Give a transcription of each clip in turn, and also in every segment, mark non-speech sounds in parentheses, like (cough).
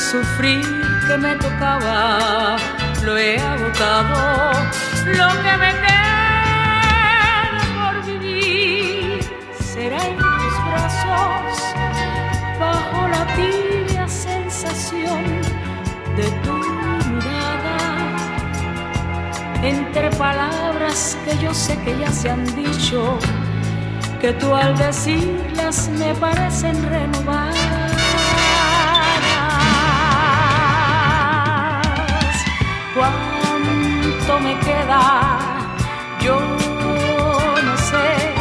sufrir que me tocaba lo he agotado. Lo que me queda por vivir será en tus brazos, bajo la tibia sensación de tu mirada, entre palabras que yo sé que ya se han dicho que tú al decirlas me parecen renovadas. ¿Cuánto me queda? Yo no sé,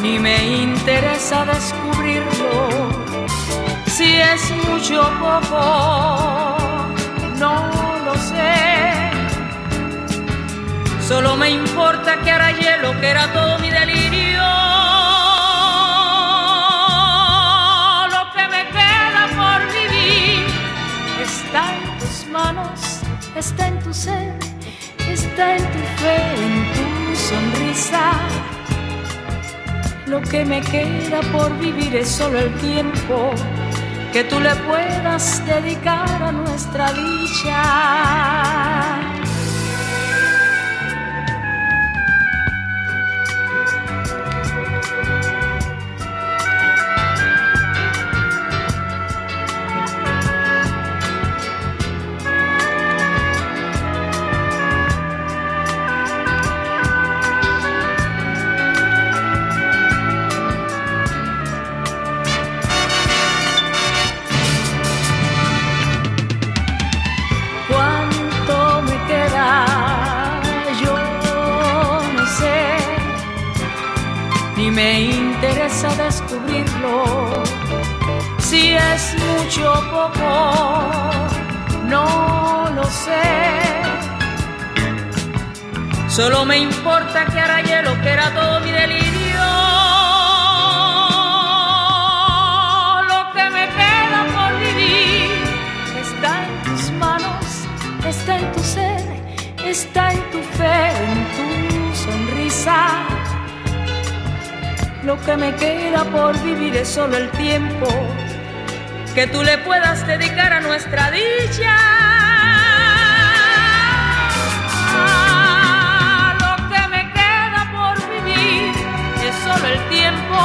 ni me interesa descubrirlo. Si es mucho o poco, no lo sé Solo me importa que hará hielo, que era todo mi delirio. Está en tu ser, está en tu fe, en tu sonrisa. Lo que me queda por vivir es solo el tiempo que tú le puedas dedicar a nuestra dicha. Me importa que hará hielo, que era todo mi delirio. Lo que me queda por vivir está en tus manos, está en tu ser, está en tu fe, en tu sonrisa lo que me queda por vivir es solo el tiempo que tú le puedas dedicar a nuestra dicha. Solo el tiempo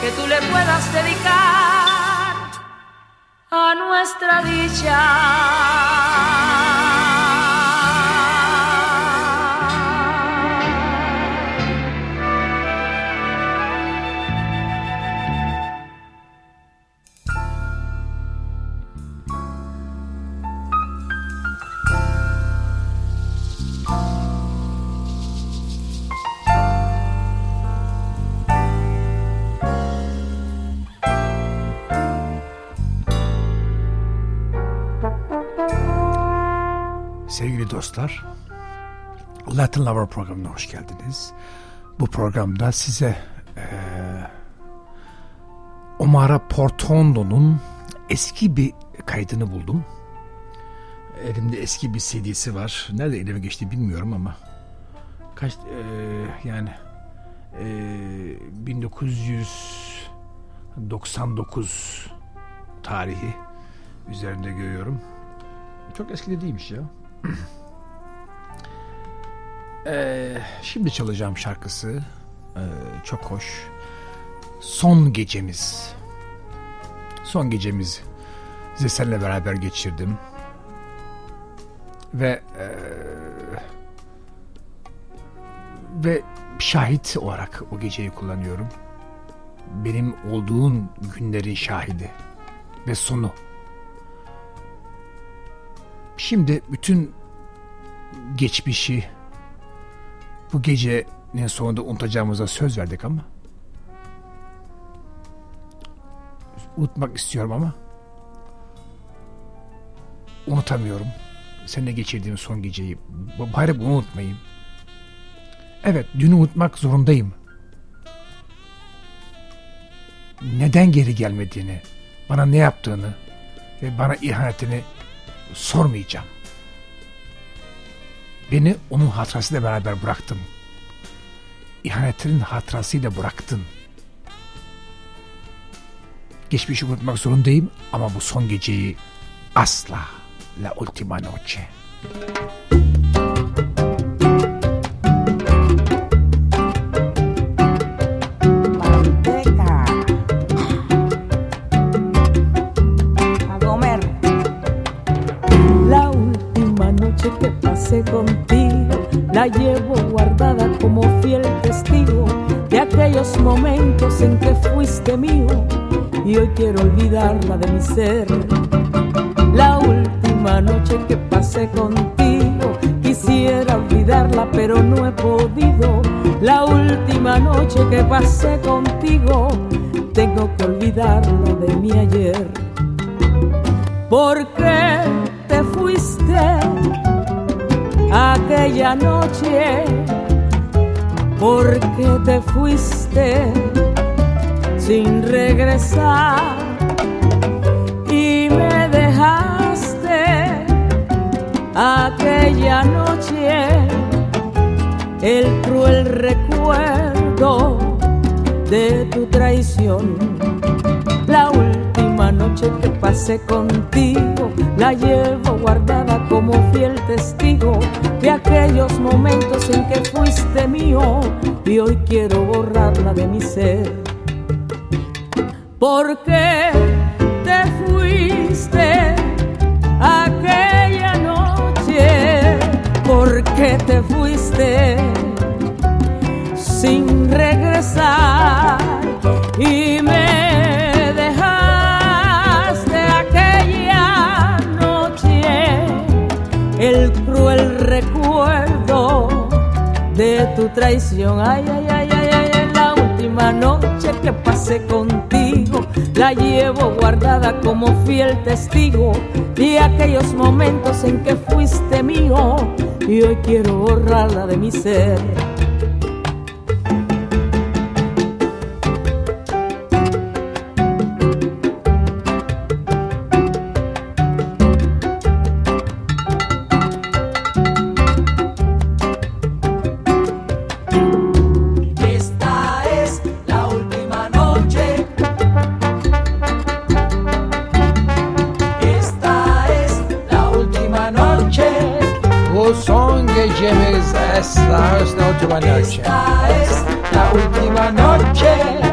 que tú le puedas dedicar a nuestra dicha. Dostlar. Latin Lover programına hoş geldiniz. Bu programda size e, Omara Portondo'nun eski bir kaydını buldum. Elimde eski bir CD'si var. Nerede elime geçti bilmiyorum ama kaç e, yani e, 1999 tarihi üzerinde görüyorum. Çok eski de değilmiş ya. (clears throat) Ee, şimdi çalacağım şarkısı ee, çok hoş. Son gecemiz. Son gecemiz seninle beraber geçirdim. Ve e, ve şahit olarak o geceyi kullanıyorum. Benim olduğun günlerin şahidi ve sonu. Şimdi bütün geçmişi bu gecenin sonunda unutacağımıza söz verdik ama unutmak istiyorum ama unutamıyorum. Seninle geçirdiğim son geceyi. Bari bunu unutmayayım. Evet, dünü unutmak zorundayım. Neden geri gelmediğini, bana ne yaptığını ve bana ihanetini sormayacağım. Beni onun hatırasıyla beraber bıraktım. ihanetinin hatırasıyla bıraktın. Geçmişi unutmak zorundayım ama bu son geceyi asla la ultima noche. La llevo guardada como fiel testigo de aquellos momentos en que fuiste mío y hoy quiero olvidarla de mi ser. La última noche que pasé contigo, quisiera olvidarla pero no he podido. La última noche que pasé contigo, tengo que olvidarla de mi ayer. ¿Por qué te fuiste? Aquella noche, porque te fuiste sin regresar y me dejaste aquella noche el cruel recuerdo de tu traición. La última noche que pasé contigo la llevo guardada como fiel testigo de aquellos momentos en que fuiste mío y hoy quiero borrarla de mi ser. Porque te fuiste aquella noche, porque te fuiste sin regresar y me tu traición. Ay, ay, ay, ay, ay, la última noche que pasé contigo, la llevo guardada como fiel testigo de aquellos momentos en que fuiste mío y hoy quiero borrarla de mi ser. horas na última noche. Esta es la última noche.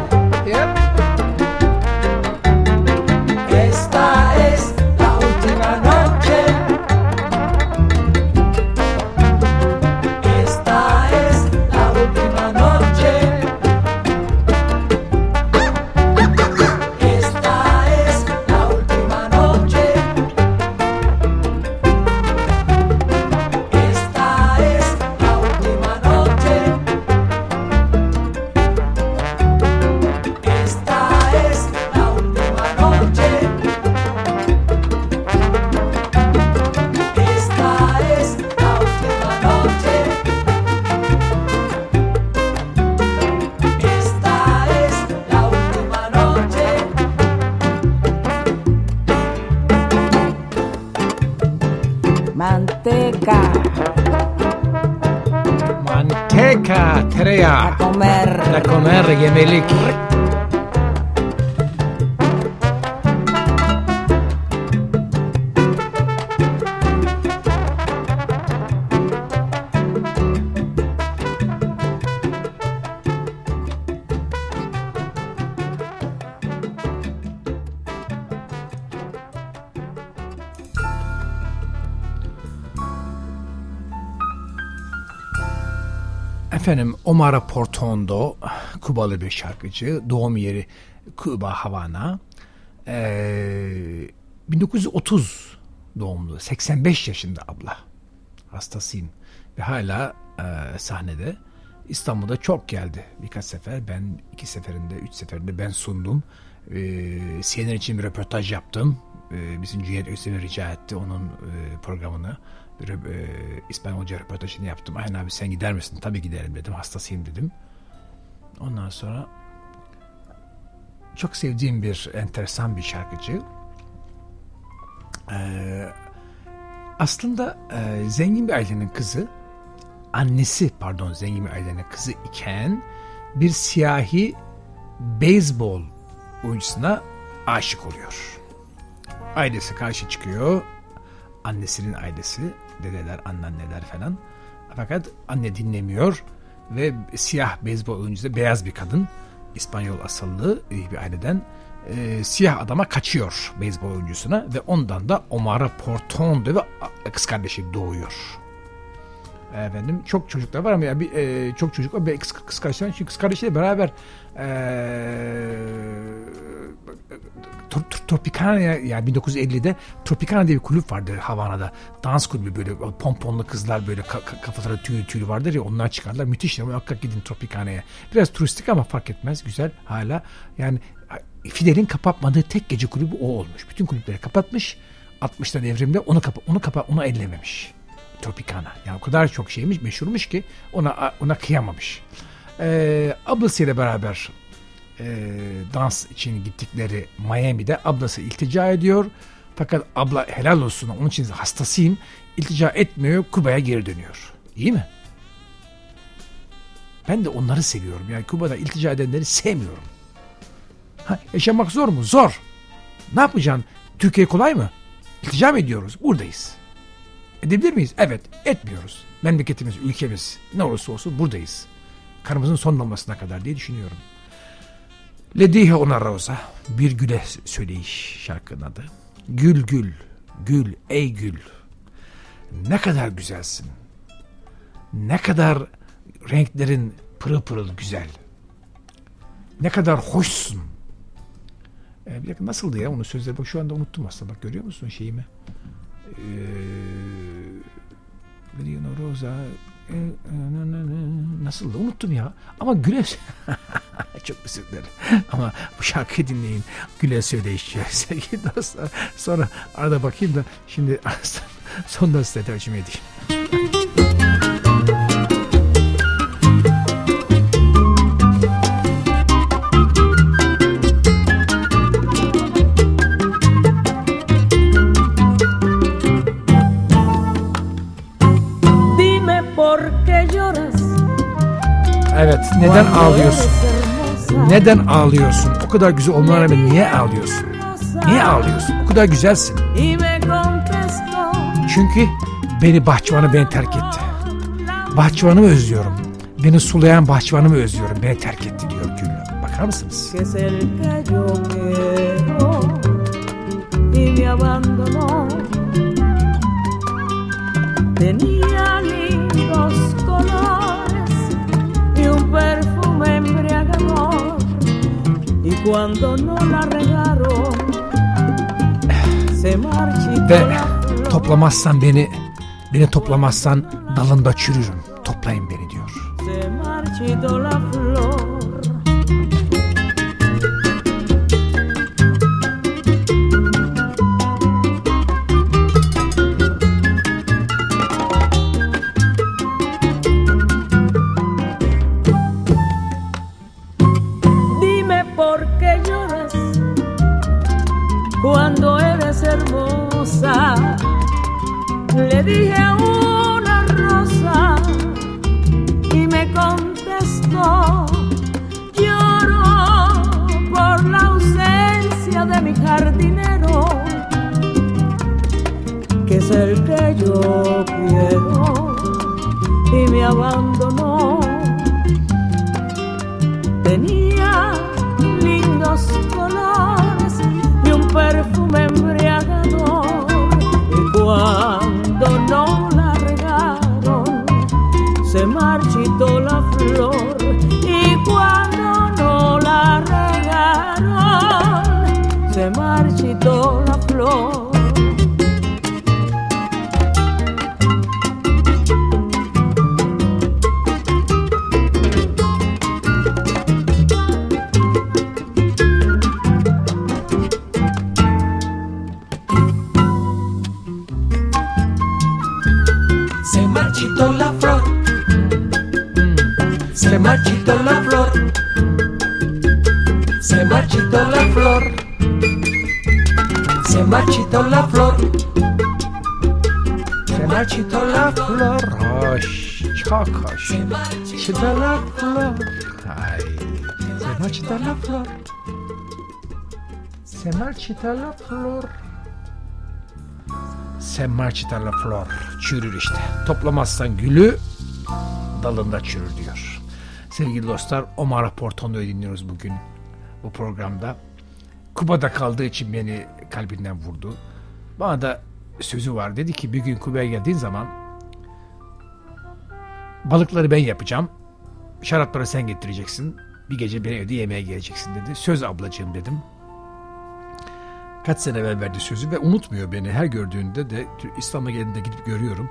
Efendim Omar Portondo, Kubalı bir şarkıcı. Doğum yeri Kuba, Havana. Ee, 1930 doğumlu. 85 yaşında abla. Hastasıyım. Ve hala e, sahnede. İstanbul'da çok geldi birkaç sefer. Ben iki seferinde, üç seferinde ben sundum. Ee, CNN için bir röportaj yaptım. Ee, bizim Cüneyt Özdemir rica etti onun e, programını bir e, İspanyolca röportajını yaptım. Aynen abi sen gider misin? Tabii giderim dedim. Hastasıyım dedim. Ondan sonra çok sevdiğim bir enteresan bir şarkıcı. Ee, aslında e, zengin bir ailenin kızı annesi pardon zengin bir ailenin kızı iken bir siyahi beyzbol oyuncusuna aşık oluyor. Ailesi karşı çıkıyor. Annesinin ailesi, dedeler, anneanneler falan. Fakat anne dinlemiyor ve siyah beyzbol oyuncusu beyaz bir kadın. İspanyol asıllı bir aileden e, siyah adama kaçıyor beyzbol oyuncusuna ve ondan da Omar Portondo ve kız kardeşi doğuyor. Efendim çok çocuklar var ama ya bir e, çok çocuk var. Bir kız, kız kardeşler çünkü kız kardeşiyle beraber e, Tropicana yani 1950'de Tropicana diye bir kulüp vardı Havana'da. Dans kulübü böyle pomponlu kızlar böyle kafaları tüylü tüylü vardır ya onlar çıkarlar. Müthiş. Muhakkak gidin Tropicana'ya. Biraz turistik ama fark etmez. Güzel hala. Yani Fidel'in kapatmadığı tek gece kulübü o olmuş. Bütün kulüpleri kapatmış. 60'ta devrimde onu kapa onu kapa onu ellememiş. Tropicana. Yani o kadar çok şeymiş, meşhurmuş ki ona ona kıyamamış. Ee, ablasıyla beraber e, dans için gittikleri Miami'de ablası iltica ediyor. Fakat abla helal olsun onun için hastasıyım. İltica etmiyor, Kuba'ya geri dönüyor. İyi mi? Ben de onları seviyorum. Yani Kuba'da iltica edenleri sevmiyorum. Ha, yaşamak zor mu? Zor. Ne yapacaksın? Türkiye kolay mı? İltica mı ediyoruz? Buradayız. Edebilir miyiz? Evet. Etmiyoruz. Memleketimiz, ülkemiz ne olursa olsun buradayız. Kanımızın son damlasına kadar diye düşünüyorum. Le dije una rosa. Bir güle söyleyiş şarkının adı. Gül gül, gül ey gül. Ne kadar güzelsin. Ne kadar renklerin pırıl pırıl güzel. Ne kadar hoşsun. Ee, bir dakika nasıldı ya onun sözleri? Bak şu anda unuttum aslında. Bak görüyor musun şeyimi? Ee, Rosa nasıl da unuttum ya. Ama Güleş (laughs) çok özür dilerim. Ama bu şarkıyı dinleyin. Güle söyleyiş (laughs) sevgili dostlar. Sonra arada bakayım da şimdi (laughs) sonunda size tercüme edeyim. Evet. Neden ağlıyorsun? Neden ağlıyorsun? O kadar güzel olmana rağmen niye ağlıyorsun? Niye ağlıyorsun? O kadar güzelsin. Çünkü beni bahçıvanı beni terk etti. Bahçıvanımı özlüyorum. Beni sulayan bahçıvanımı özlüyorum. Beni terk etti diyor Gül. Bakar mısınız? Tenía Ve toplamazsan beni beni toplamazsan dalında çürürüm. Y cuando no la regaron se marchitó la flor flor. Se marchita la flor. Se marchita la flor. Çürür işte. Toplamazsan gülü dalında çürür diyor. Sevgili dostlar Omar Portondo'yu dinliyoruz bugün bu programda. Kuba'da kaldığı için beni kalbinden vurdu. Bana da sözü var. Dedi ki bir gün Kuba'ya geldiğin zaman balıkları ben yapacağım. Şarapları sen getireceksin. Bir gece beni evde yemeğe geleceksin dedi. Söz ablacığım dedim. Kaç sene evvel verdi sözü ve unutmuyor beni. Her gördüğünde de İstanbul'a geldiğinde gidip görüyorum.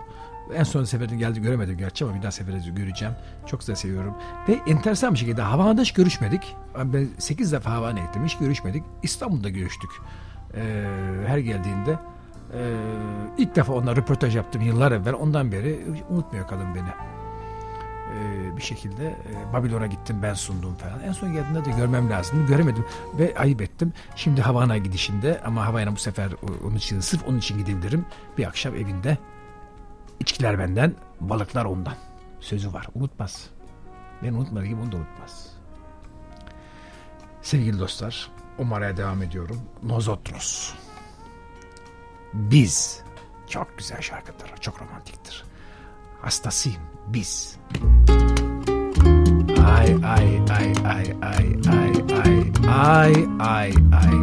En son seferinde geldi göremedim gerçi ama bir daha seferde göreceğim. Çok da seviyorum. Ve enteresan bir şekilde Havana'da hiç görüşmedik. Ben 8 defa Havana'ya gittim hiç görüşmedik. İstanbul'da görüştük. Ee, her geldiğinde. Ee, ilk defa onunla röportaj yaptım yıllar evvel. Ondan beri unutmuyor kadın beni. Bir şekilde e, Babilon'a gittim ben sundum falan. En son geldiğinde de görmem lazımdı. Göremedim ve ayıp ettim. Şimdi Havana gidişinde ama Havana bu sefer onun için sırf onun için gidebilirim. Bir akşam evinde İçkiler benden, balıklar ondan. Sözü var. Unutmaz. Ben unutmadığı gibi onu da unutmaz. Sevgili dostlar, Umar'a devam ediyorum. Nosotros. Biz. Çok güzel şarkıdır. Çok romantiktir. Hastasıyım. Biz. Ay ay ay ay ay ay ay ay ay ay.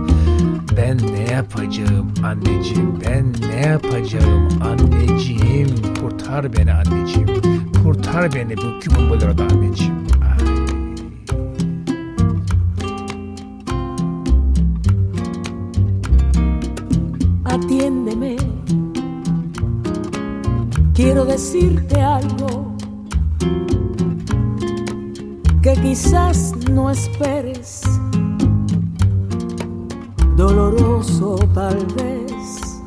Ben ne yapacağım anneciğim? Ben ne yapacağım anneciğim? Kurtar beni anneciğim. Kurtar beni bu kübün anneciğim. Ay. Atiéndeme. Quiero decirte algo que quizás no esperes doloroso tal vez.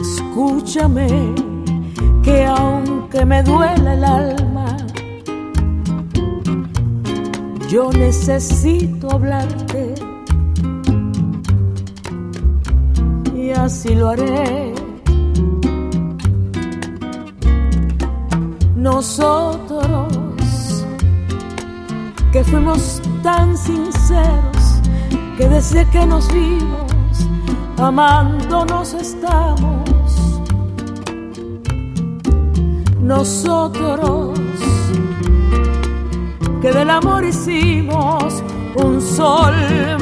Escúchame que aunque me duele el alma, yo necesito hablarte así lo haré. Nosotros que fuimos tan sinceros que desde que nos vimos amándonos estamos. Nosotros que del amor hicimos un sol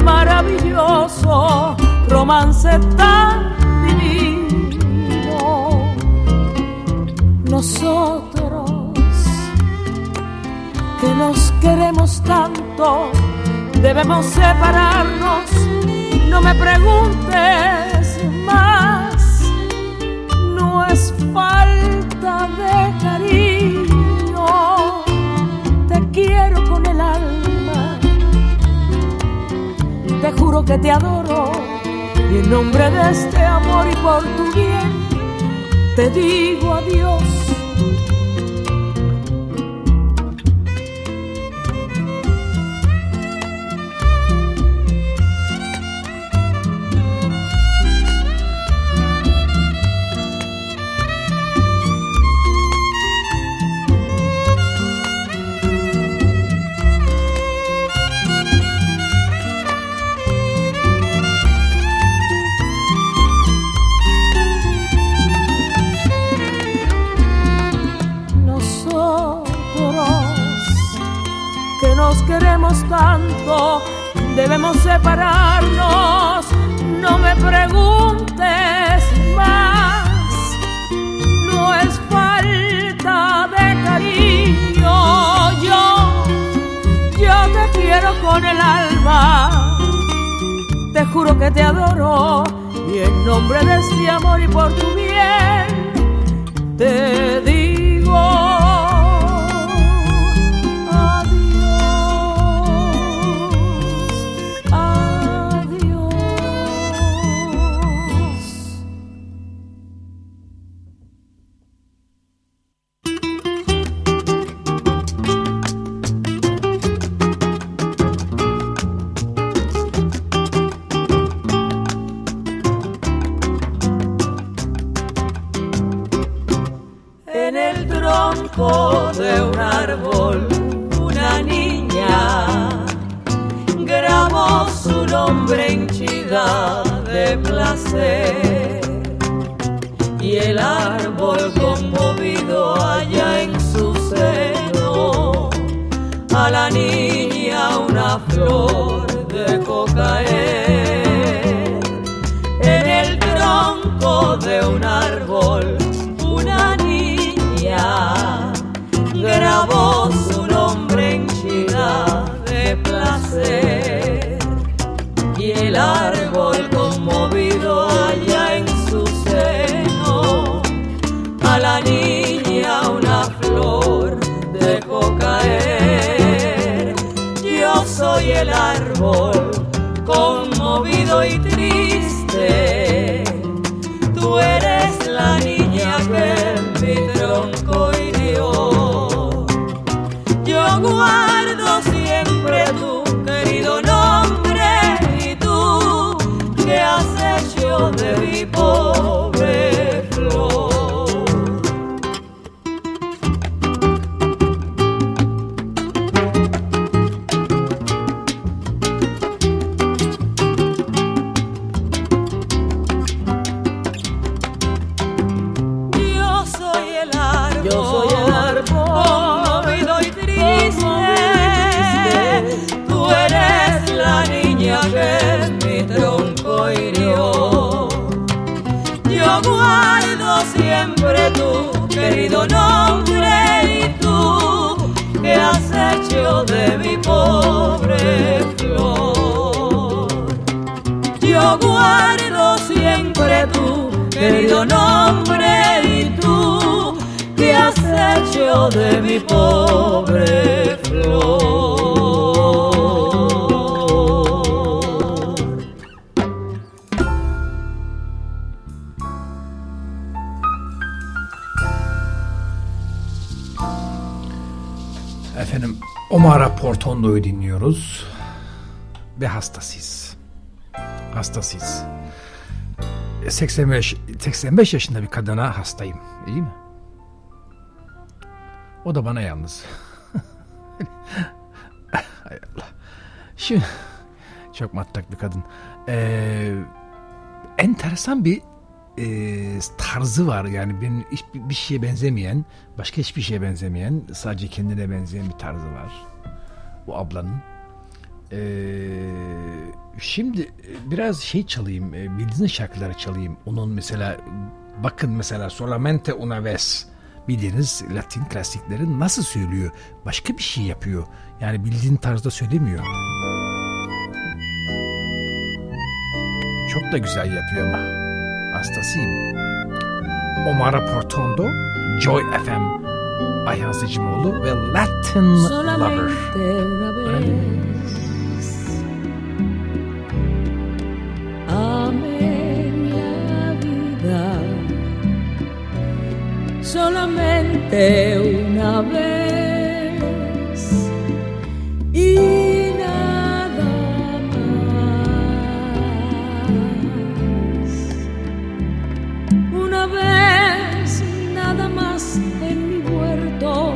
maravilloso, romance tan Nosotros que nos queremos tanto, debemos separarnos. No me preguntes más, no es falta de cariño, te quiero con el alma, te juro que te adoro y en nombre de este amor y por tu bien, te digo adiós tanto, debemos separarnos. No me preguntes más, no es falta de cariño. Yo, yo te quiero con el alma, te juro que te adoro y en nombre de este amor y por tu bien te digo. Y el árbol conmovido allá en su seno. A la niña una flor dejó caer en el tronco de un árbol una niña grabó su nombre henchida de placer. Y el árbol querido nombre y tú que has hecho de mi pobre flor. Efendim Omar Portondo'yu dinliyoruz ve hastasıyız. Hastasıyız. 85, 85 yaşında bir kadına hastayım. İyi mi? O da bana yalnız. (laughs) Hay Allah. Şimdi çok matrak bir kadın. Ee, enteresan bir e, tarzı var. Yani benim hiç bir bir şeye benzemeyen, başka hiçbir şeye benzemeyen, sadece kendine benzeyen bir tarzı var. Bu ablanın. Ee, şimdi e, biraz şey çalayım, e, bildiğiniz şarkıları çalayım. Onun mesela, bakın mesela Solamente una vez bildiğiniz Latin klasikleri nasıl söylüyor? Başka bir şey yapıyor. Yani bildiğin tarzda söylemiyor. Çok da güzel yapıyor ama. Hastasıyım. Omar Portondo, Joy FM, Ayhan Secimoğlu ve Latin Lover. Solamente una vez. Solamente una vez. Y nada más. Una vez nada más en mi huerto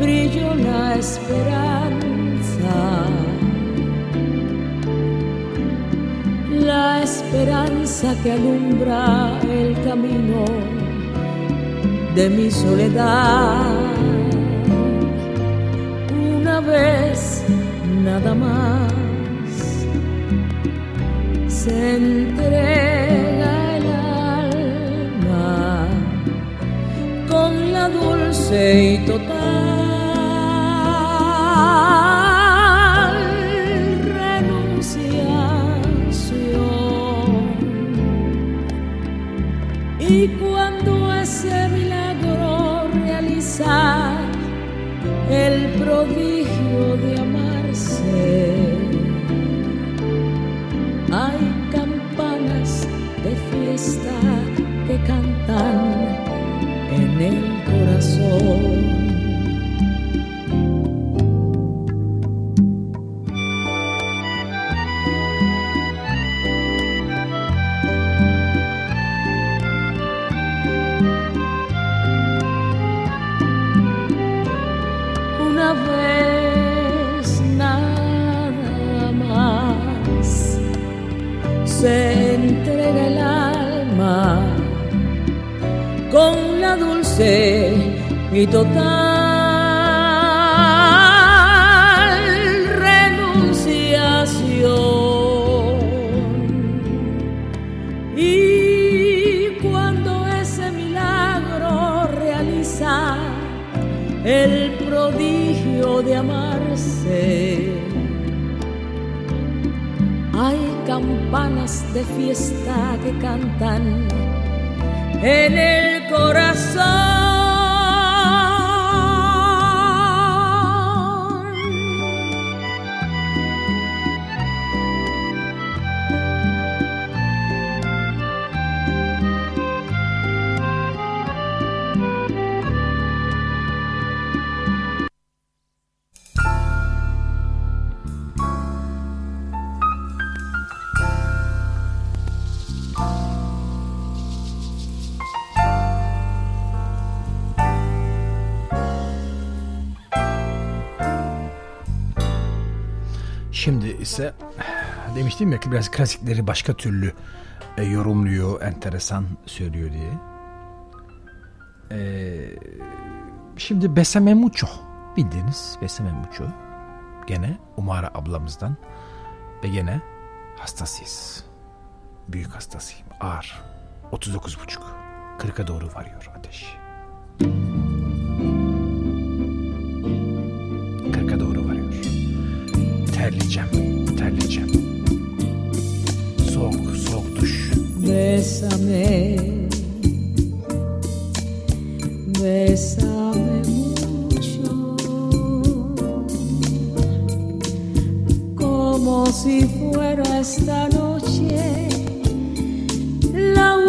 brilló la esperanza. La esperanza que alumbra el camino de mi soledad. Una vez nada más se entrega el alma con la dulce y total renunciación. Prodigio de amarse, hay campanas de fiesta que cantan en el corazón. Y total el prodigio de amarse. Hay campanas de fiesta que cantan en el corazón. İse demiştim ya ki biraz klasikleri başka türlü e, yorumluyor, enteresan söylüyor diye. E, şimdi Besame Mucho bildiğiniz Besame Mucho gene Umara ablamızdan ve gene hastasıyız. Büyük hastasıyım. Ağır. 39,5. 40'a doğru varıyor ateş. Müzik terleyeceğim, terleyeceğim. Soğuk, soğuk duş. Bésame, bésame mucho, como si fuera esta noche la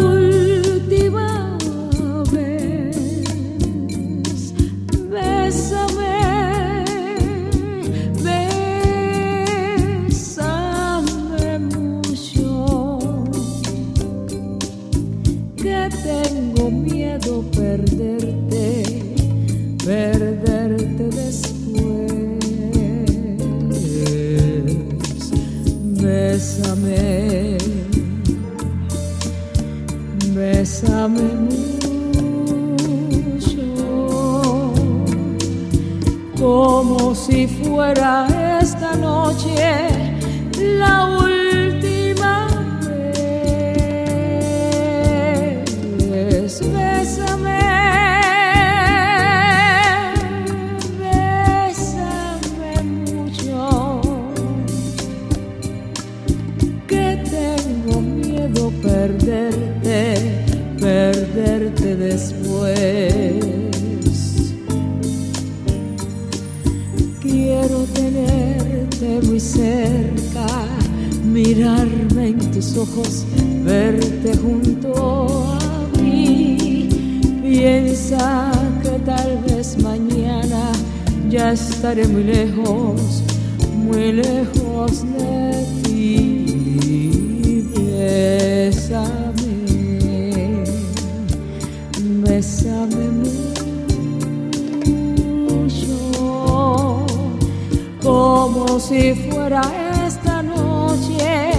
si fuera esta noche.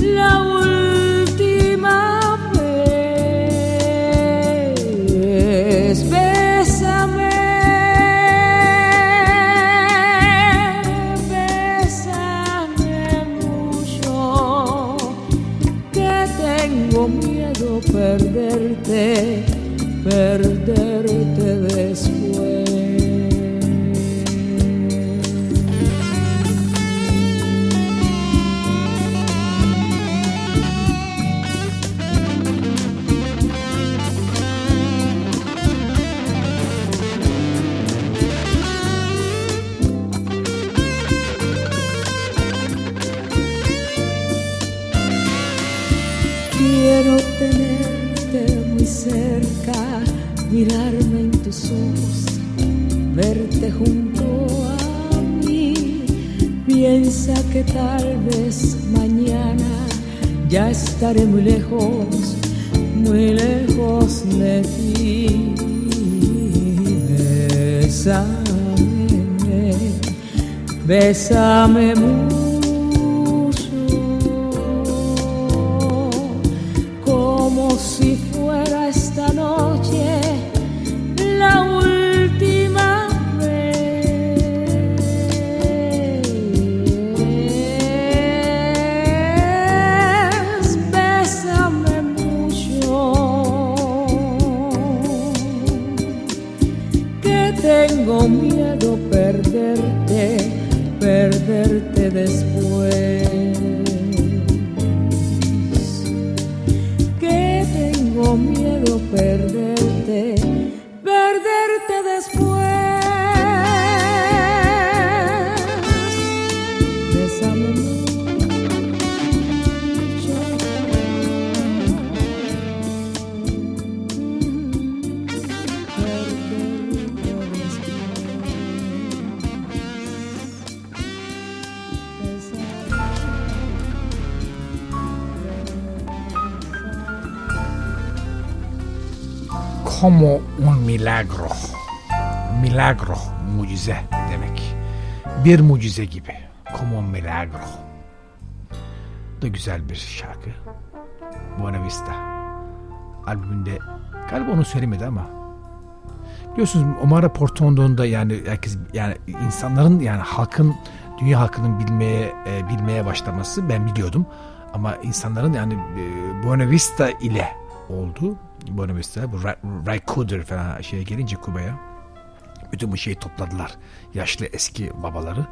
La última tal vez mañana ya estaré muy lejos, muy lejos de ti. Bésame, bésame mucho. Tengo miedo perderte, perderte después. Como un milagro. Milagro, mucize demek. Bir mucize gibi. Como un milagro. Da güzel bir şarkı. Buena Vista. Albümünde galiba onu söylemedi ama biliyorsunuz Omar Portondo'nda yani herkes yani insanların yani halkın dünya halkının bilmeye e, bilmeye başlaması ben biliyordum ama insanların yani e, Buena Vista ile oldu. Buena Vista bu Ra- Ray Cooder falan şeye gelince Kuba'ya bütün bu şeyi topladılar. Yaşlı eski babaları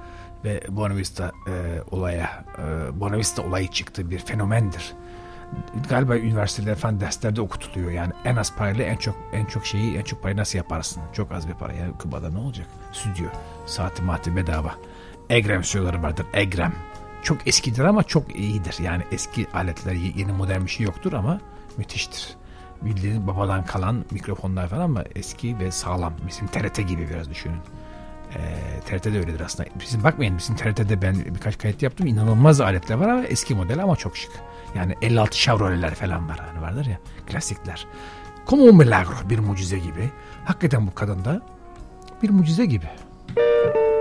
ve Buena e, olaya e, Buena olayı çıktı bir fenomendir. Galiba üniversiteler falan derslerde okutuluyor. Yani en az parayla en çok en çok şeyi en çok parayı nasıl yaparsın? Çok az bir para. Yani Küba'da ne olacak? Stüdyo, saati mati bedava. Egrem stüdyoları vardır. Egrem. Çok eskidir ama çok iyidir. Yani eski aletler ye- yeni modern bir şey yoktur ama müthiştir. Bildiğin babadan kalan mikrofonlar falan ama eski ve sağlam. Bizim TRT gibi biraz düşünün. Ee, TRT'de öyledir aslında. Bizim bakmayın bizim TRT'de ben birkaç kayıt yaptım. İnanılmaz aletler var ama eski model ama çok şık. Yani 56 Chevrolet'ler falan var. Hani vardır ya klasikler. Como un milagro bir mucize gibi. Hakikaten bu kadın da bir mucize gibi. En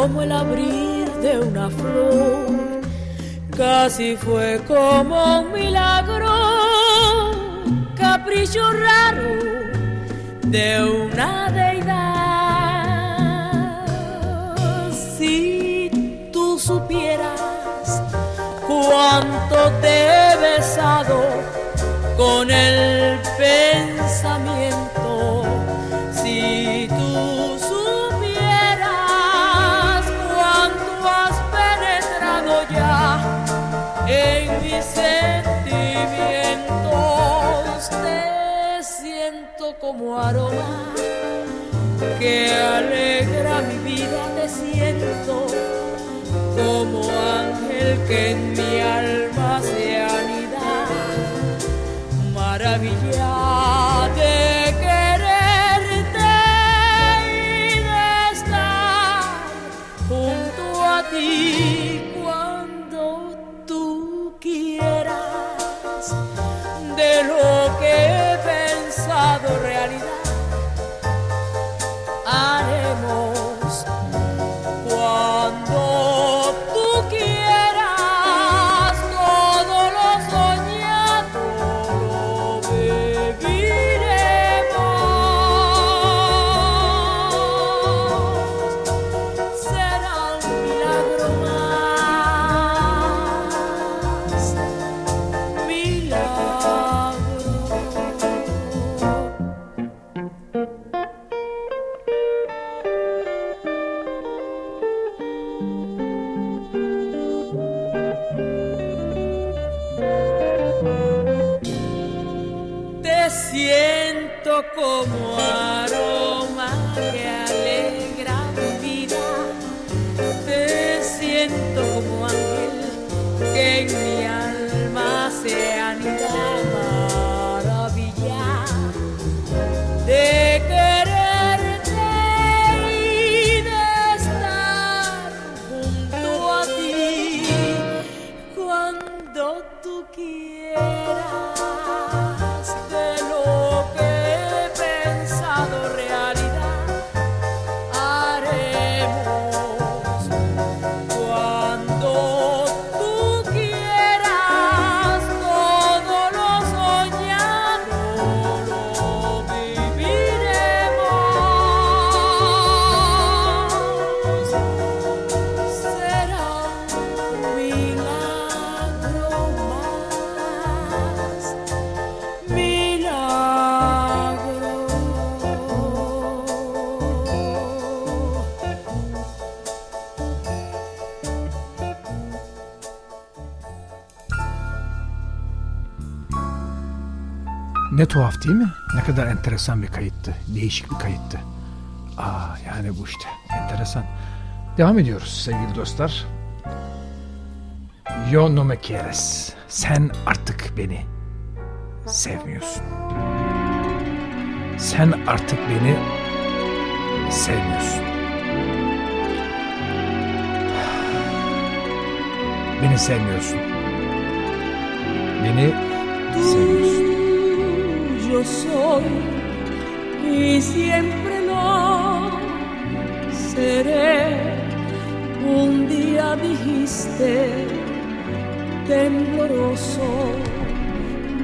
como el abrir de una flor. Casi fue como un milagro, capricho raro de una deidad. Si tú supieras cuánto te he besado con el pensamiento. Como aroma que alegra mi vida, te siento como ángel que en mi alma tuhaf değil mi? Ne kadar enteresan bir kayıttı. Değişik bir kayıttı. Aa yani bu işte. Enteresan. Devam ediyoruz sevgili dostlar. Yo no me quieres. Sen artık beni sevmiyorsun. Sen artık beni sevmiyorsun. Beni sevmiyorsun. Beni sevmiyorsun. Yo soy y siempre lo seré. Un día dijiste tembloroso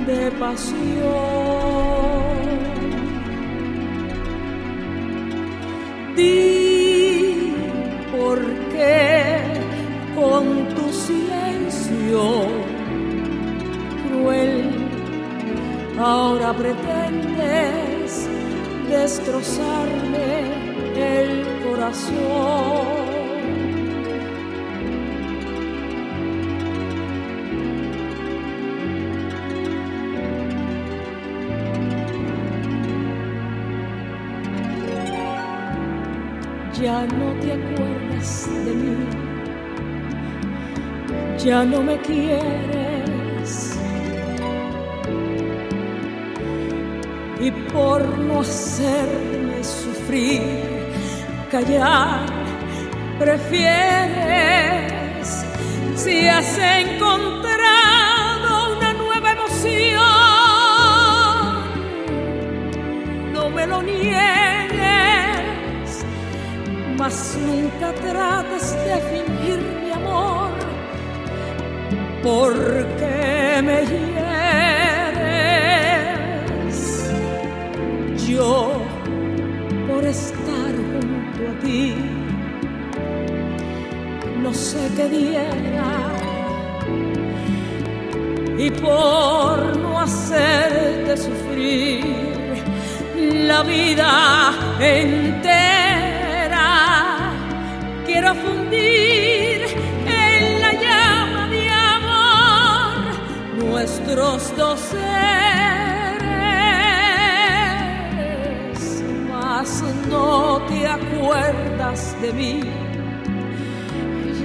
de pasión. Di por qué con tu silencio ahora pretendes destrozarme el corazón. Ya no te acuerdas de mí, ya no me quieres. Y por no hacerme sufrir, callar, prefieres si has encontrado una nueva emoción. No me lo niegues, mas nunca trates de fingir mi amor, porque me Por estar junto a ti, no sé qué diera. Y por no hacerte sufrir la vida entera, quiero fundir en la llama de amor nuestros dos te acuerdas de mí,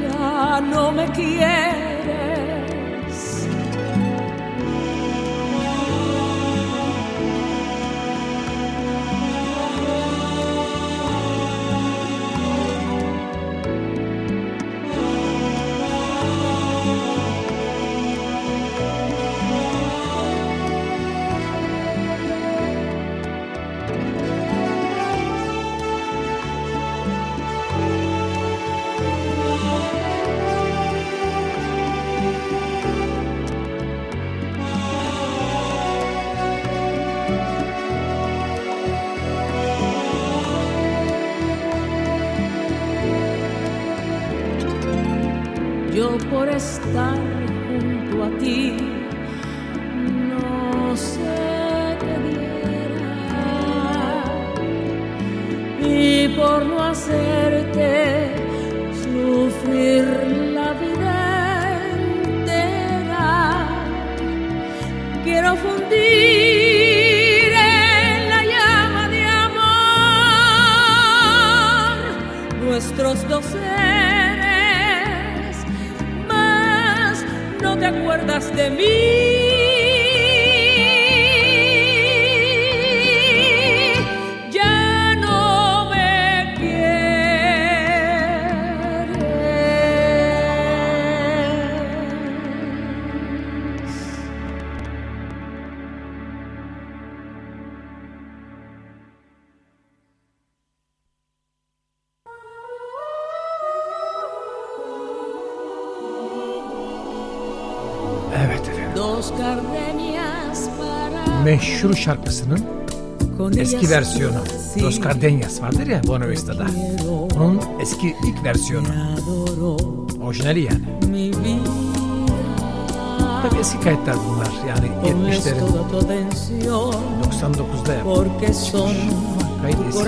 ya no me quieres. meşhur şarkısının eski versiyonu. Los Cardenas vardır ya Buena Vista'da. Onun eski ilk versiyonu. Orijinali yani. Tabii eski kayıtlar bunlar. Yani 70'lerin 99'da yapılmış. Kayıt eski.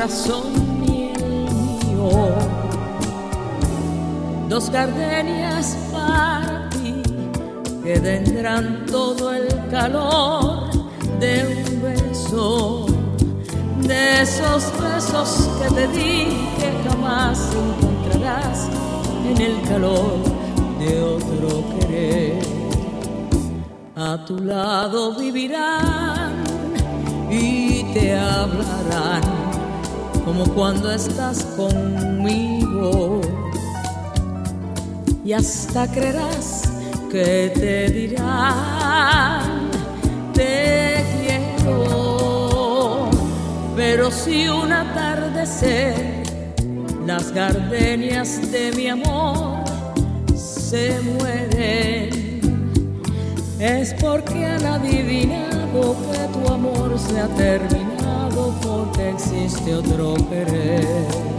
Dos que tendrán todo el calor de un beso, de esos besos que te di que jamás encontrarás en el calor de otro querer. A tu lado vivirán y te hablarán como cuando estás conmigo y hasta creerás que te dirán te quiero. Pero si un atardecer las gardenias de mi amor se mueren es porque han adivinado que tu amor se ha terminado porque existe otro querer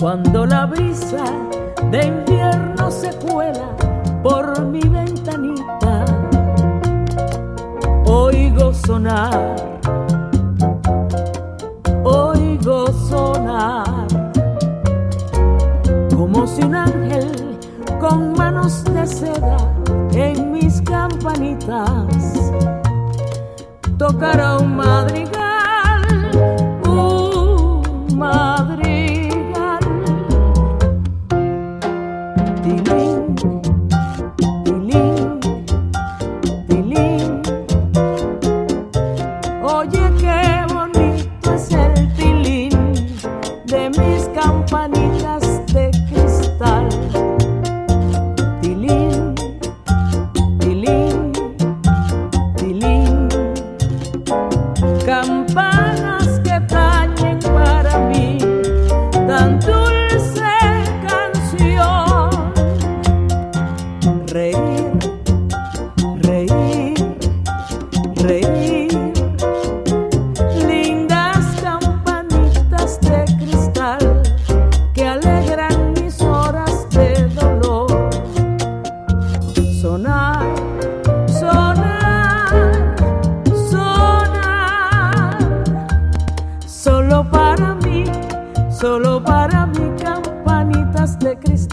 Cuando la brisa de invierno se cuela por mi ventanita, oigo sonar, oigo sonar, como si un ángel con manos de seda en mis campanitas tocara un madrigal.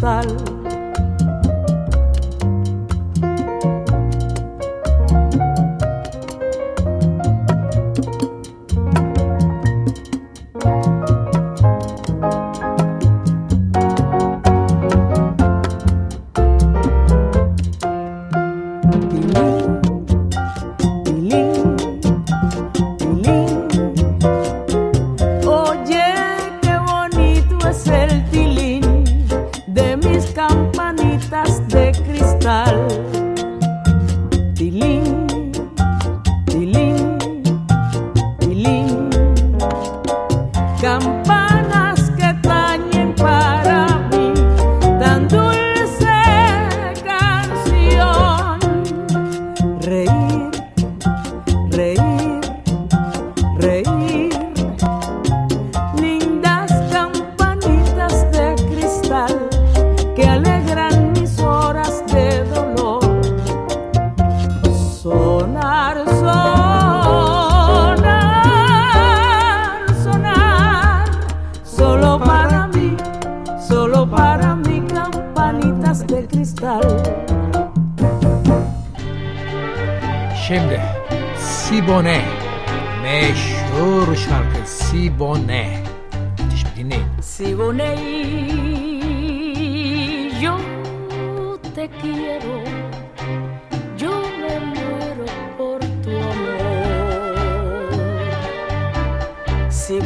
Come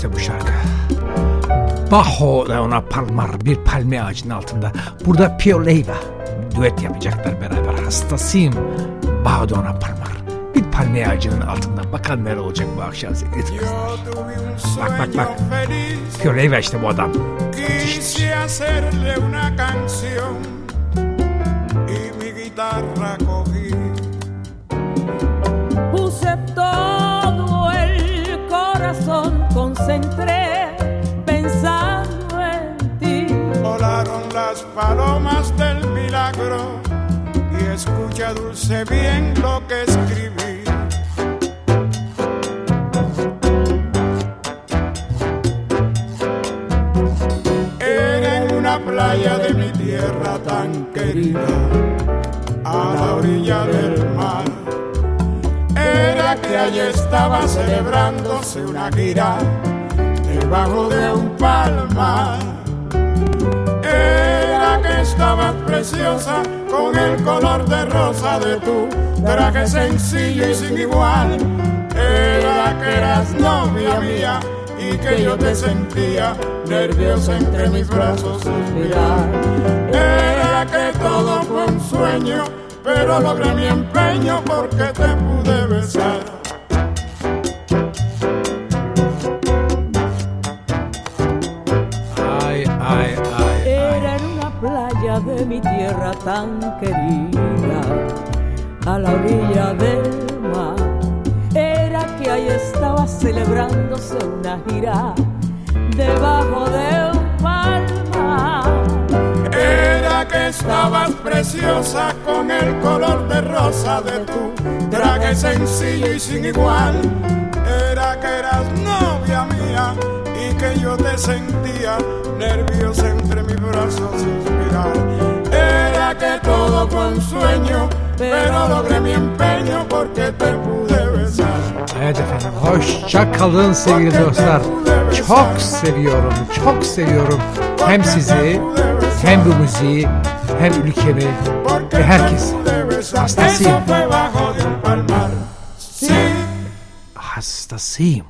işte bu şarkı. Baho da ona palmar bir palmiye ağacının altında. Burada Pio Leiva düet yapacaklar beraber. Hastasıyım Baho da ona palmar. Bir palmiye ağacının altında. Bakalım neler olacak bu akşam sevgili Bak bak bak. Pio Leiva işte bu adam. Quise dulce bien lo que escribí. Era en una playa de mi tierra tan querida, a la orilla del mar. Era que allí estaba celebrándose una gira debajo de un palmar. Era que estabas preciosa con el color de rosa de tu traje sencillo y sin igual. Era que eras novia mía y que yo te sentía nerviosa entre mis brazos suspirar. Era que todo fue un sueño, pero logré mi empeño porque te pude besar. Mi tierra tan querida, a la orilla del mar. Era que ahí estaba celebrándose una gira debajo de un palma. Era que estabas preciosa con el color de rosa de tu traje sencillo y sin igual. Era que eras novia mía y que yo te sentía nerviosa entre mis brazos suspirar. Era que todo fue un sueño, pero logré mi empeño porque te pude besar. Evet efendim, hoşça kalın sevgili dostlar. Çok seviyorum, çok seviyorum hem sizi, hem bu müziği, hem ülkemi ve herkes. Hastasıyım. Hastasıyım.